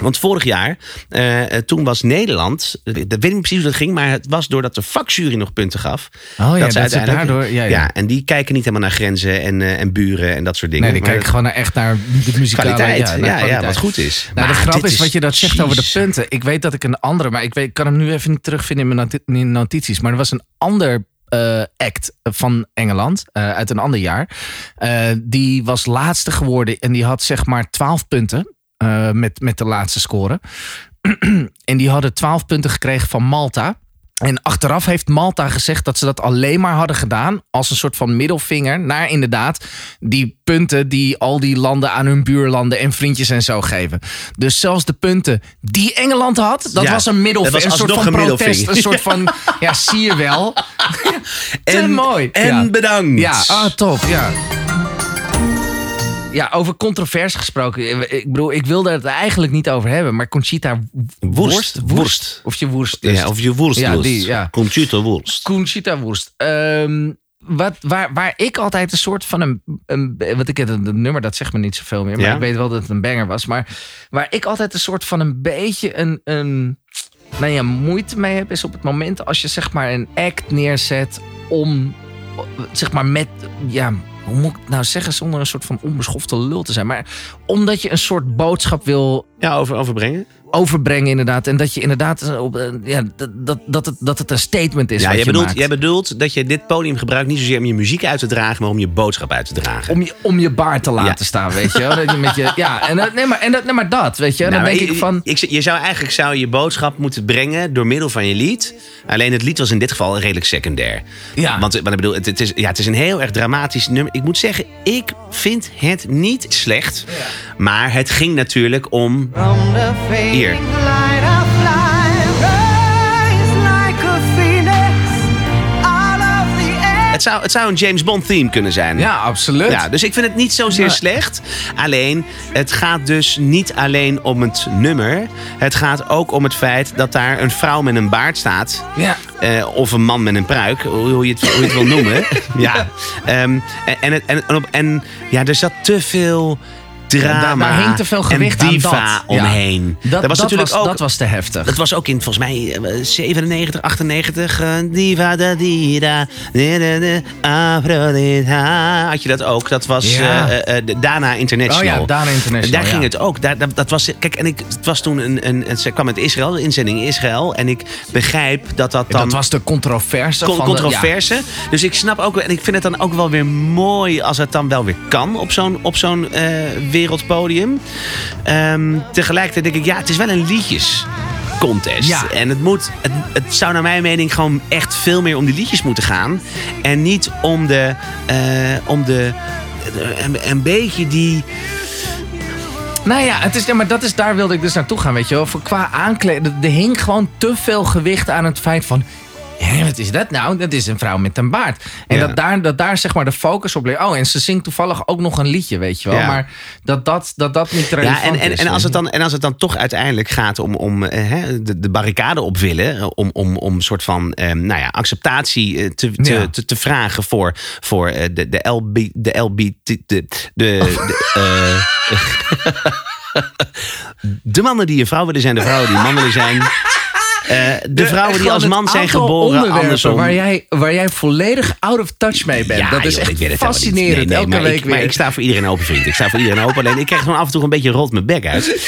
Want vorig jaar, eh, eh, toen was Nederland, dat weet ik niet precies hoe dat ging, maar het was doordat de vakjury nog punten gaf. Oh ja, dat ze uiteindelijk- daardoor- ja, ja. en die kijken niet helemaal naar grenzen en, eh, en buren en dat soort dingen. Nee, die Maar kijken gewoon naar, echt naar de muzikale kwaliteit. Ja, Ja, wat goed is. Nou, de Maar grap dit is wat je dat zegt over de punten. Ik weet dat ik een andere, maar ik weet, kan hem nu even niet terugvinden in mijn noti- notities. Maar er was een ander act van Engeland uit een ander jaar. Die was laatste geworden en die had zeg maar 12 punten eh, met, met de laatste score. [CLEARS THROAT] en die hadden 12 punten gekregen van Malta. En achteraf heeft Malta gezegd dat ze dat alleen maar hadden gedaan als een soort van middelvinger naar inderdaad die punten die al die landen aan hun buurlanden en vriendjes en zo geven. Dus zelfs de punten die Engeland had, dat Ja, was een middelvinger. dat was Een soort van een protest. Een soort [LAUGHS] van, ja, zie je wel. [LAUGHS] Te En- mooi. En ja. bedankt. Ja, ah, top, ja. Ja, over controverse gesproken. Ik bedoel, ik wilde het eigenlijk niet over hebben, maar Conchita Worst, worst. Of je worst. dus. Ja, of je worst. Ja, die, ja. Computerworst. Conchita Wurst. Ehm, wat, waar, waar ik altijd een soort van een. een wat ik het, het nummer dat zegt me niet zoveel meer. Maar Ja? ik weet wel dat het een banger was. Maar waar ik altijd een soort van een beetje een. een nou ja, moeite mee heb, is op het moment als je zeg maar een act neerzet om. zeg maar met. ja, hoe moet ik nou zeggen zonder een soort van onbeschofte lul te zijn? Maar omdat je een soort boodschap wil Ja, over, overbrengen. Overbrengen inderdaad. En dat je inderdaad. eh, Op, eh, ja, dat, dat, dat, het, dat het een statement is. Ja, wat jij je bedoelt, maakt. jij bedoelt dat je dit podium gebruikt niet zozeer om je muziek uit te dragen, maar om je boodschap uit te dragen. om je, om je baard te laten Ja. staan, weet je. wel. Dat je met je ja, en, dat- nee, maar, en dat, nee, maar dat, weet je. Nou, dan maar denk je- ik van... Ik, je zou eigenlijk zou je boodschap moeten brengen door middel van je lied. Alleen het lied was in dit geval redelijk secundair. Ja. Want, want ik bedoel, het, het, is, ja, het is een heel erg dramatisch nummer. Ik moet zeggen, ik vind het niet slecht. Maar het ging natuurlijk om. Hier. Het zou, het zou een James Bond theme kunnen zijn. Ja, absoluut. Ja, dus ik vind het niet zozeer Nee. slecht. Alleen, het gaat dus niet alleen om het nummer. Het gaat ook om het feit dat daar een vrouw met een baard staat. Ja. Eh, of een man met een pruik, hoe hoe je het, hoe je het wil noemen. [LAUGHS] ja. Ehm, en, en, en, en, op- en ja, er zat te veel drama daar, daar hing te veel gewicht en aan diva. Ja. omheen. Dat, was dat natuurlijk was, ook... dat was te heftig. Dat was ook in volgens mij eh, 97, 98. eh, Diva da di da. di, da, di, Aphrodita. Had je dat ook? Dat was Ja. eh, eh, eh, de Dana International. Oh ja, Dana International, Daar ging het ook. Daar, dat, dat was, kijk, en ik, het was toen een, een, een- Ze kwam uit Israël, een inzending in Israël. En ik begrijp dat dat dan. dat was de controverse Con- van de- controverse. Dus ik snap ook en ik vind het dan ook wel weer mooi als het dan wel weer kan op zo'n op zo'n eh, wereldpodium. Ehm, tegelijkertijd denk ik, ja, het is wel een liedjes. Contest. Ja. En het, moet, het, het zou naar mijn mening gewoon echt veel meer om die liedjes moeten gaan. En niet om de. eh, om de de- een, een beetje die. Nou ja, het is, ja, maar dat is, daar wilde ik dus naartoe gaan, weet je wel. Voor qua aankleden, er hing gewoon te veel gewicht aan het feit van... Hé, wat is dat nou? Dat is een vrouw met een baard. En Ja. dat, daar, dat daar zeg maar de focus op ligt. Oh, en ze zingt toevallig ook nog een liedje, weet je wel. Ja. Maar dat dat, dat, dat niet relevant Ja, en, en, is. en, als het dan, en als het dan toch uiteindelijk gaat om, om eh, hè, de, de barricade op willen, eh, om, om, om een soort van eh, nou ja, acceptatie te, te, Ja. te, te vragen voor, voor de, de LB, de LB, de, de, de, de [LAUGHS] mannen die een vrouw willen zijn, de vrouwen die een man willen zijn. Eh, de vrouwen die als man zijn geboren, andersom. Waar jij, waar jij volledig out of touch mee bent. Ja, dat is joh, echt fascinerend. Nee, nee, Elke maar week ik, weer. Maar ik sta voor iedereen open, vriend. Ik sta voor iedereen open. Alleen ik krijg gewoon af en toe een beetje rot mijn bek uit. [LAUGHS]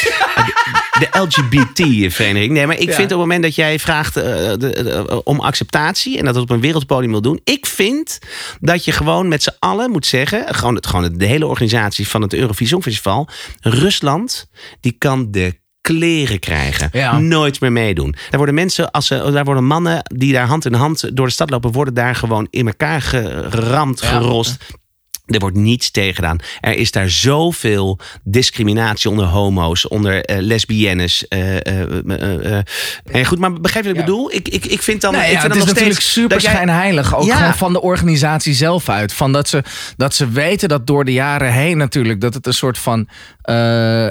De, de LGBT-vereniging. Nee, maar ik Ja. vind op het moment dat jij vraagt eh, eh, om acceptatie... en dat het op een wereldpodium wil doen... ik vind dat je gewoon met z'n allen moet zeggen... gewoon, het, gewoon de hele organisatie van het Eurovisie Songfestival... Rusland, die kan de kleren krijgen. Ja. Nooit meer meedoen. Daar worden mensen, als ze, daar worden mannen die daar hand in hand door de stad lopen, worden daar gewoon in elkaar geramd, Ja. gerost. Er wordt niets tegen gedaan. Er is daar zoveel discriminatie onder homo's, onder eh, lesbiennes. eh, eh. En goed, maar begrijp je wat ik bedoel? Ik, ik, ik vind dan. Nee, ik ja, vind het dan is nog natuurlijk super jij- schijnheilig. Ook Ja. gewoon van de organisatie zelf uit. Van dat, ze, dat ze weten dat door de jaren heen natuurlijk... dat het een soort van... eh,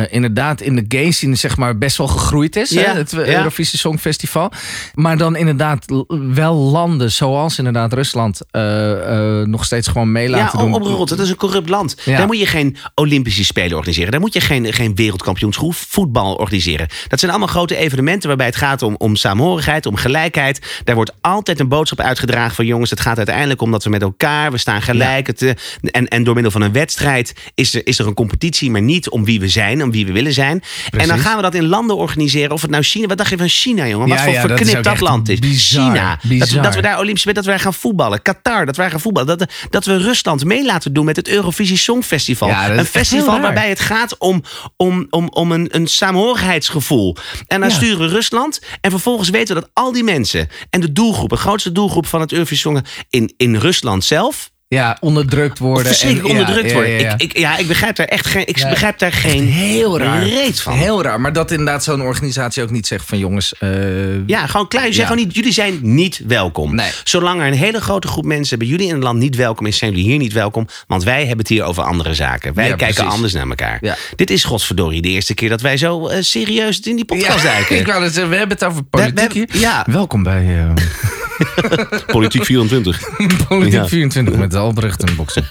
eh, inderdaad in de gay scene zeg maar best wel gegroeid is. Ja, Hè, het ja. Eurovisie Songfestival. Maar dan inderdaad wel landen zoals inderdaad Rusland... eh, nog steeds gewoon mee Ja, doen. opgerot. Het is een corrupt land. Ja. Daar moet je geen Olympische Spelen organiseren. Daar moet je geen, geen wereldkampioenschap voetbal organiseren. Dat zijn allemaal grote evenementen waarbij het gaat om, om saamhorigheid, om gelijkheid. Daar wordt altijd een boodschap uitgedragen van jongens, het gaat uiteindelijk om dat we met elkaar, we staan gelijk. Het, en, en door middel van een wedstrijd is er, is er een competitie, maar niet om wie we zijn, om wie we willen zijn. En dan gaan we dat in landen organiseren. Of het nou China, wat dacht je van China, jongen? Wat Ja, voor ja, verknipt dat land is. bizar, China. Dat, we- bizar. dat we daar Olympische dat we daar gaan voetballen. Qatar, dat wij gaan voetballen. Dat, dat we Rusland mee laten doen met het Eurovisie Songfestival. Ja, is een festival waarbij het gaat om, om, om, om een, een saamhorigheidsgevoel. En dan sturen we Rusland. En vervolgens weten we dat al die mensen en de doelgroep, de grootste doelgroep van het Eurovisie Song in, in Rusland zelf. Ja, onderdrukt worden. verschrikkelijk en- onderdrukt ja, worden. ja, ja. Ik, ik, ja, ik begrijp daar echt geen, ik begrijp daar geen Heel raar. reet van. Heel raar. Maar dat inderdaad zo'n organisatie ook niet zegt van jongens... eh, Ja, gewoon klein. Zeg Ja. gewoon niet, jullie zijn niet welkom. Nee. Zolang er een hele grote groep mensen bij jullie in het land niet welkom is, zijn jullie hier niet welkom. Want wij hebben het hier over andere zaken. Wij kijken precies. anders naar elkaar. Dit is godsverdorie de eerste keer dat wij zo eh, serieus in die podcast [LAUGHS] duiken. ik wou we hebben het over politiek we- hier. ja. Welkom bij eh, [LAUGHS] Politiek 24. Politiek Ja. 24 met Albrecht en Boksen.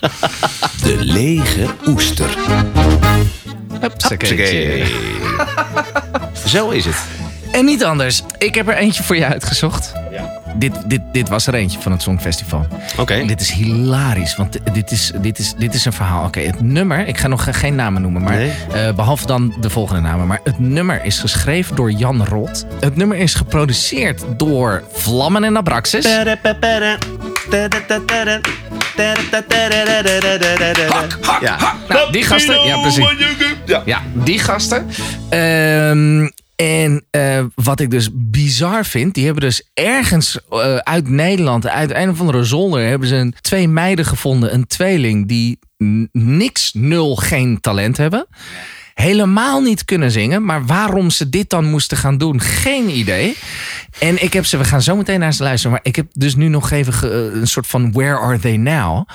De lege oester. Hupsakee. [LAUGHS] Zo is het. En niet anders. Ik heb er eentje voor je uitgezocht. Dit, dit, dit was er eentje van het Songfestival. Oké. Dit is hilarisch, want di- dit is, dit is, dit is een verhaal. Oké, het nummer, ik ga nog ge- geen namen noemen, maar Nee. eh, behalve dan de volgende namen. Maar het nummer is geschreven door Jan Rot. Het nummer is geproduceerd door Vlammen en Abraxas. Ja. Nou, die gasten. Ja, precies. Ja, die gasten. Ehm, en eh, wat ik dus bizar vind, die hebben dus ergens eh, uit Nederland, uit een of andere zolder, hebben ze een, twee meiden gevonden, een tweeling die niks, nul, geen talent hebben. Helemaal niet kunnen zingen, maar waarom ze dit dan moesten gaan doen, geen idee. En ik heb ze, we gaan zo meteen naar ze luisteren, maar ik heb dus nu nog even een soort van Where Are They Now?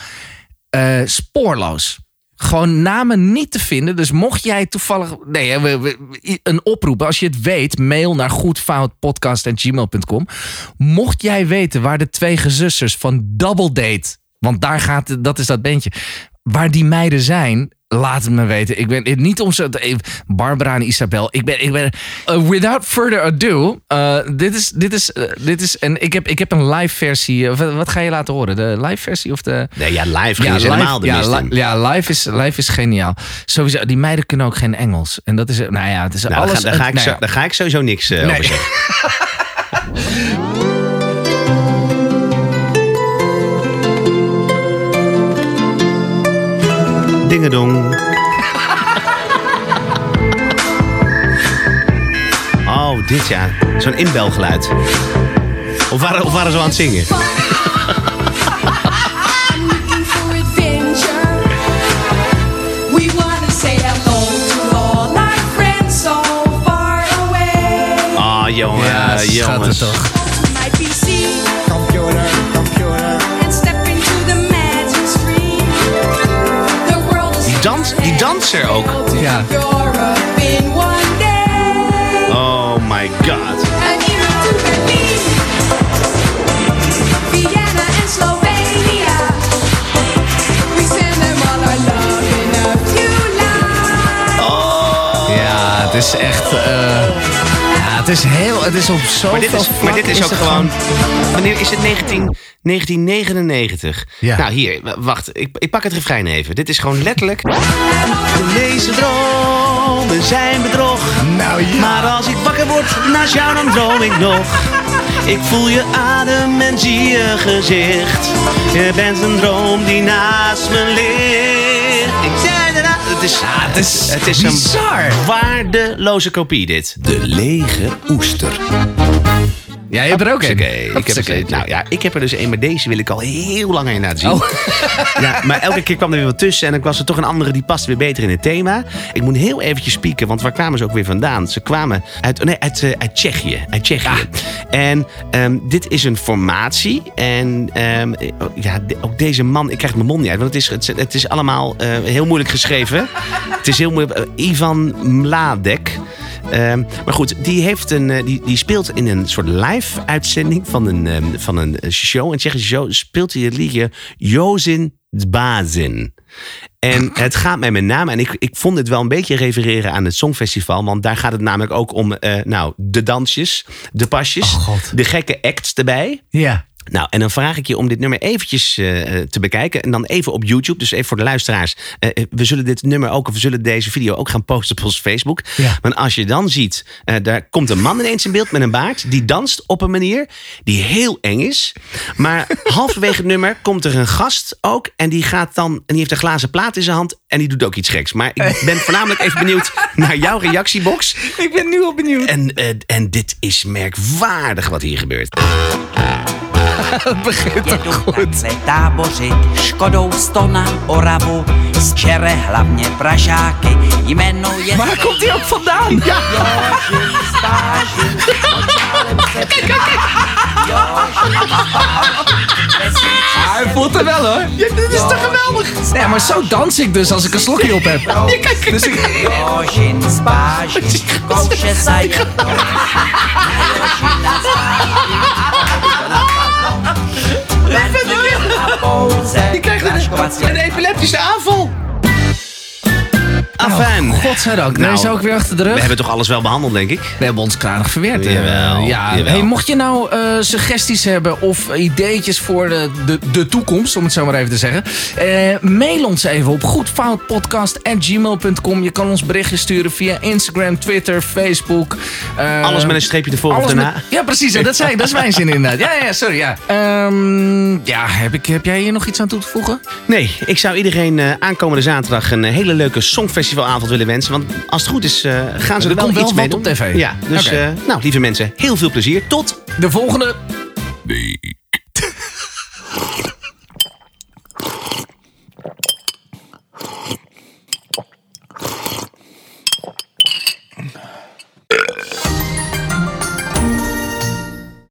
Eh, spoorloos. Gewoon namen niet te vinden. Dus mocht jij toevallig. Nee, een oproep. Als je het weet, mail naar goedfoutpodcast.gmail.com. Mocht jij weten waar de twee gezusters van Double Date. Want daar gaat, dat is dat bandje. Waar die meiden zijn. Laat het me weten. Ik ben niet om ze. eh, Barbara en Isabel. Ik ben. Ik ben eh, without further ado. eh, dit is. Dit is. dit is en ik heb, ik heb een live versie. wat, wat ga je laten horen? De live versie of de. Nee, ja, live ging ze helemaal de ja, li- ja, live is, live is geniaal. Sowieso, die meiden kunnen ook geen Engels. En dat is, nou ja, het is Nou, daar, alles... ga, daar, ga ik nou zo, ja. daar ga ik sowieso niks Nee. over zeggen. [LAUGHS] Dingedong. Oh, dit ja. Zo'n inbelgeluid. Of waren, of waren ze aan het zingen? I'm looking for adventure. We wanna say hello dans, die danser ook. Ja. Oh my god. Ja, het is echt... eh, ja, het is heel... Het is op zoveel Maar dit is, maar dit is ook gewoon... Wanneer is het 19, 1999? Ja. Nou, hier, wacht. Ik, ik pak het refrein even. Dit is gewoon letterlijk... De meeste dromen zijn bedrog. Nou ja. Maar als ik wakker word naast jou, dan droom ik nog. Ik voel je adem en zie je gezicht. Je bent een droom die naast me ligt. Ik zei daarna- Het is, het is het is bizar. een waardeloze kopie, dit. De lege oester. Ja, je hebt er ook een. Oké, ik heb, er, nou ja, ik heb er dus een, maar deze wil ik al heel lang je laten zien. Oh. Ja, maar elke keer kwam er weer wat tussen en dan was er toch een andere die past weer beter in het thema. Ik moet heel eventjes spieken, want waar kwamen ze ook weer vandaan? Ze kwamen uit, nee, uit, eh, uit Tsjechië. Uit Tsjechië. En ehm, dit is een formatie. En ehm, ja, ook deze man, ik krijg mijn mond niet uit, want het is, het, het is allemaal eh, heel moeilijk geschreven. Het is heel moeilijk. eh, Ivan Mladek. Ehm, maar goed, die, heeft een, eh, die, die speelt in een soort live-uitzending van een, ehm, van een eh, show. Een Tsjechische show. Speelt hij het liedje Jozin Dbazin. En [LAUGHS] het gaat mij met name, en ik, ik vond het wel een beetje refereren aan het Songfestival. Want daar gaat het namelijk ook om eh, nou, de dansjes, de pasjes, Oh, de gekke acts erbij. Ja. Nou, en dan vraag ik je om dit nummer eventjes eh, eh, te bekijken. En dan even op YouTube, dus even voor de luisteraars. Eh, we zullen dit nummer ook, of we zullen deze video ook gaan posten op ons Facebook. Ja. Maar als je dan ziet, daar komt een man ineens in beeld met een baard. Die danst op een manier die heel eng is. Maar [LAUGHS] halverwege het nummer komt er een gast ook. En die gaat dan, en die heeft een glazen plaat in zijn hand. En die doet ook iets geks. Maar ik ben [LAUGHS] voornamelijk even benieuwd naar jouw reactiebox. Ik ben nu al benieuwd. En, en dit is merkwaardig wat hier gebeurt. [LAUGHS] Het begint Jedu toch goed. takhle tábořit, Škodou sto na Oravu, z Čere hlavně Pražáky, jmenuje Waar komt hij ook vandaan? Ja. Hij voelt er wel hoor. Ja, dit is toch geweldig? Nee, maar zo dans ik dus als ik een slokje op heb. Dus ik... Jožin Spážin, [LAUGHS] kouše zajet, na [LAUGHS] Jožina Spážin, Je krijgt een, een epileptische aanval. Afijn. Godzijdank. Nou, Nou, is ook weer achter de rug. We hebben toch alles wel behandeld, denk ik? We hebben ons kranig verweerd. eh, Jawel, ja. jawel. Hey, mocht je nou eh, suggesties hebben of ideetjes voor de, de, de toekomst, om het zo maar even te zeggen. eh, mail ons even op goedfoutpodcast.gmail.com. Je kan ons berichtjes sturen via Instagram, Twitter, Facebook. Alles met een streepje ervoor of daarna. met- ja, precies. Dat, zei, dat is mijn zin inderdaad. Ja, ja, sorry. Ja, Ehm, ja heb, ik, heb jij hier nog iets aan toe te voegen? Nee, ik zou iedereen aankomende zaterdag een hele leuke songfestivalavond willen wensen. Want als het goed is, eh, gaan ze Er er wel komt wel iets wat mee doen. op tv. Ja, dus eh, nou, lieve mensen, heel veel plezier. Tot De volgende. de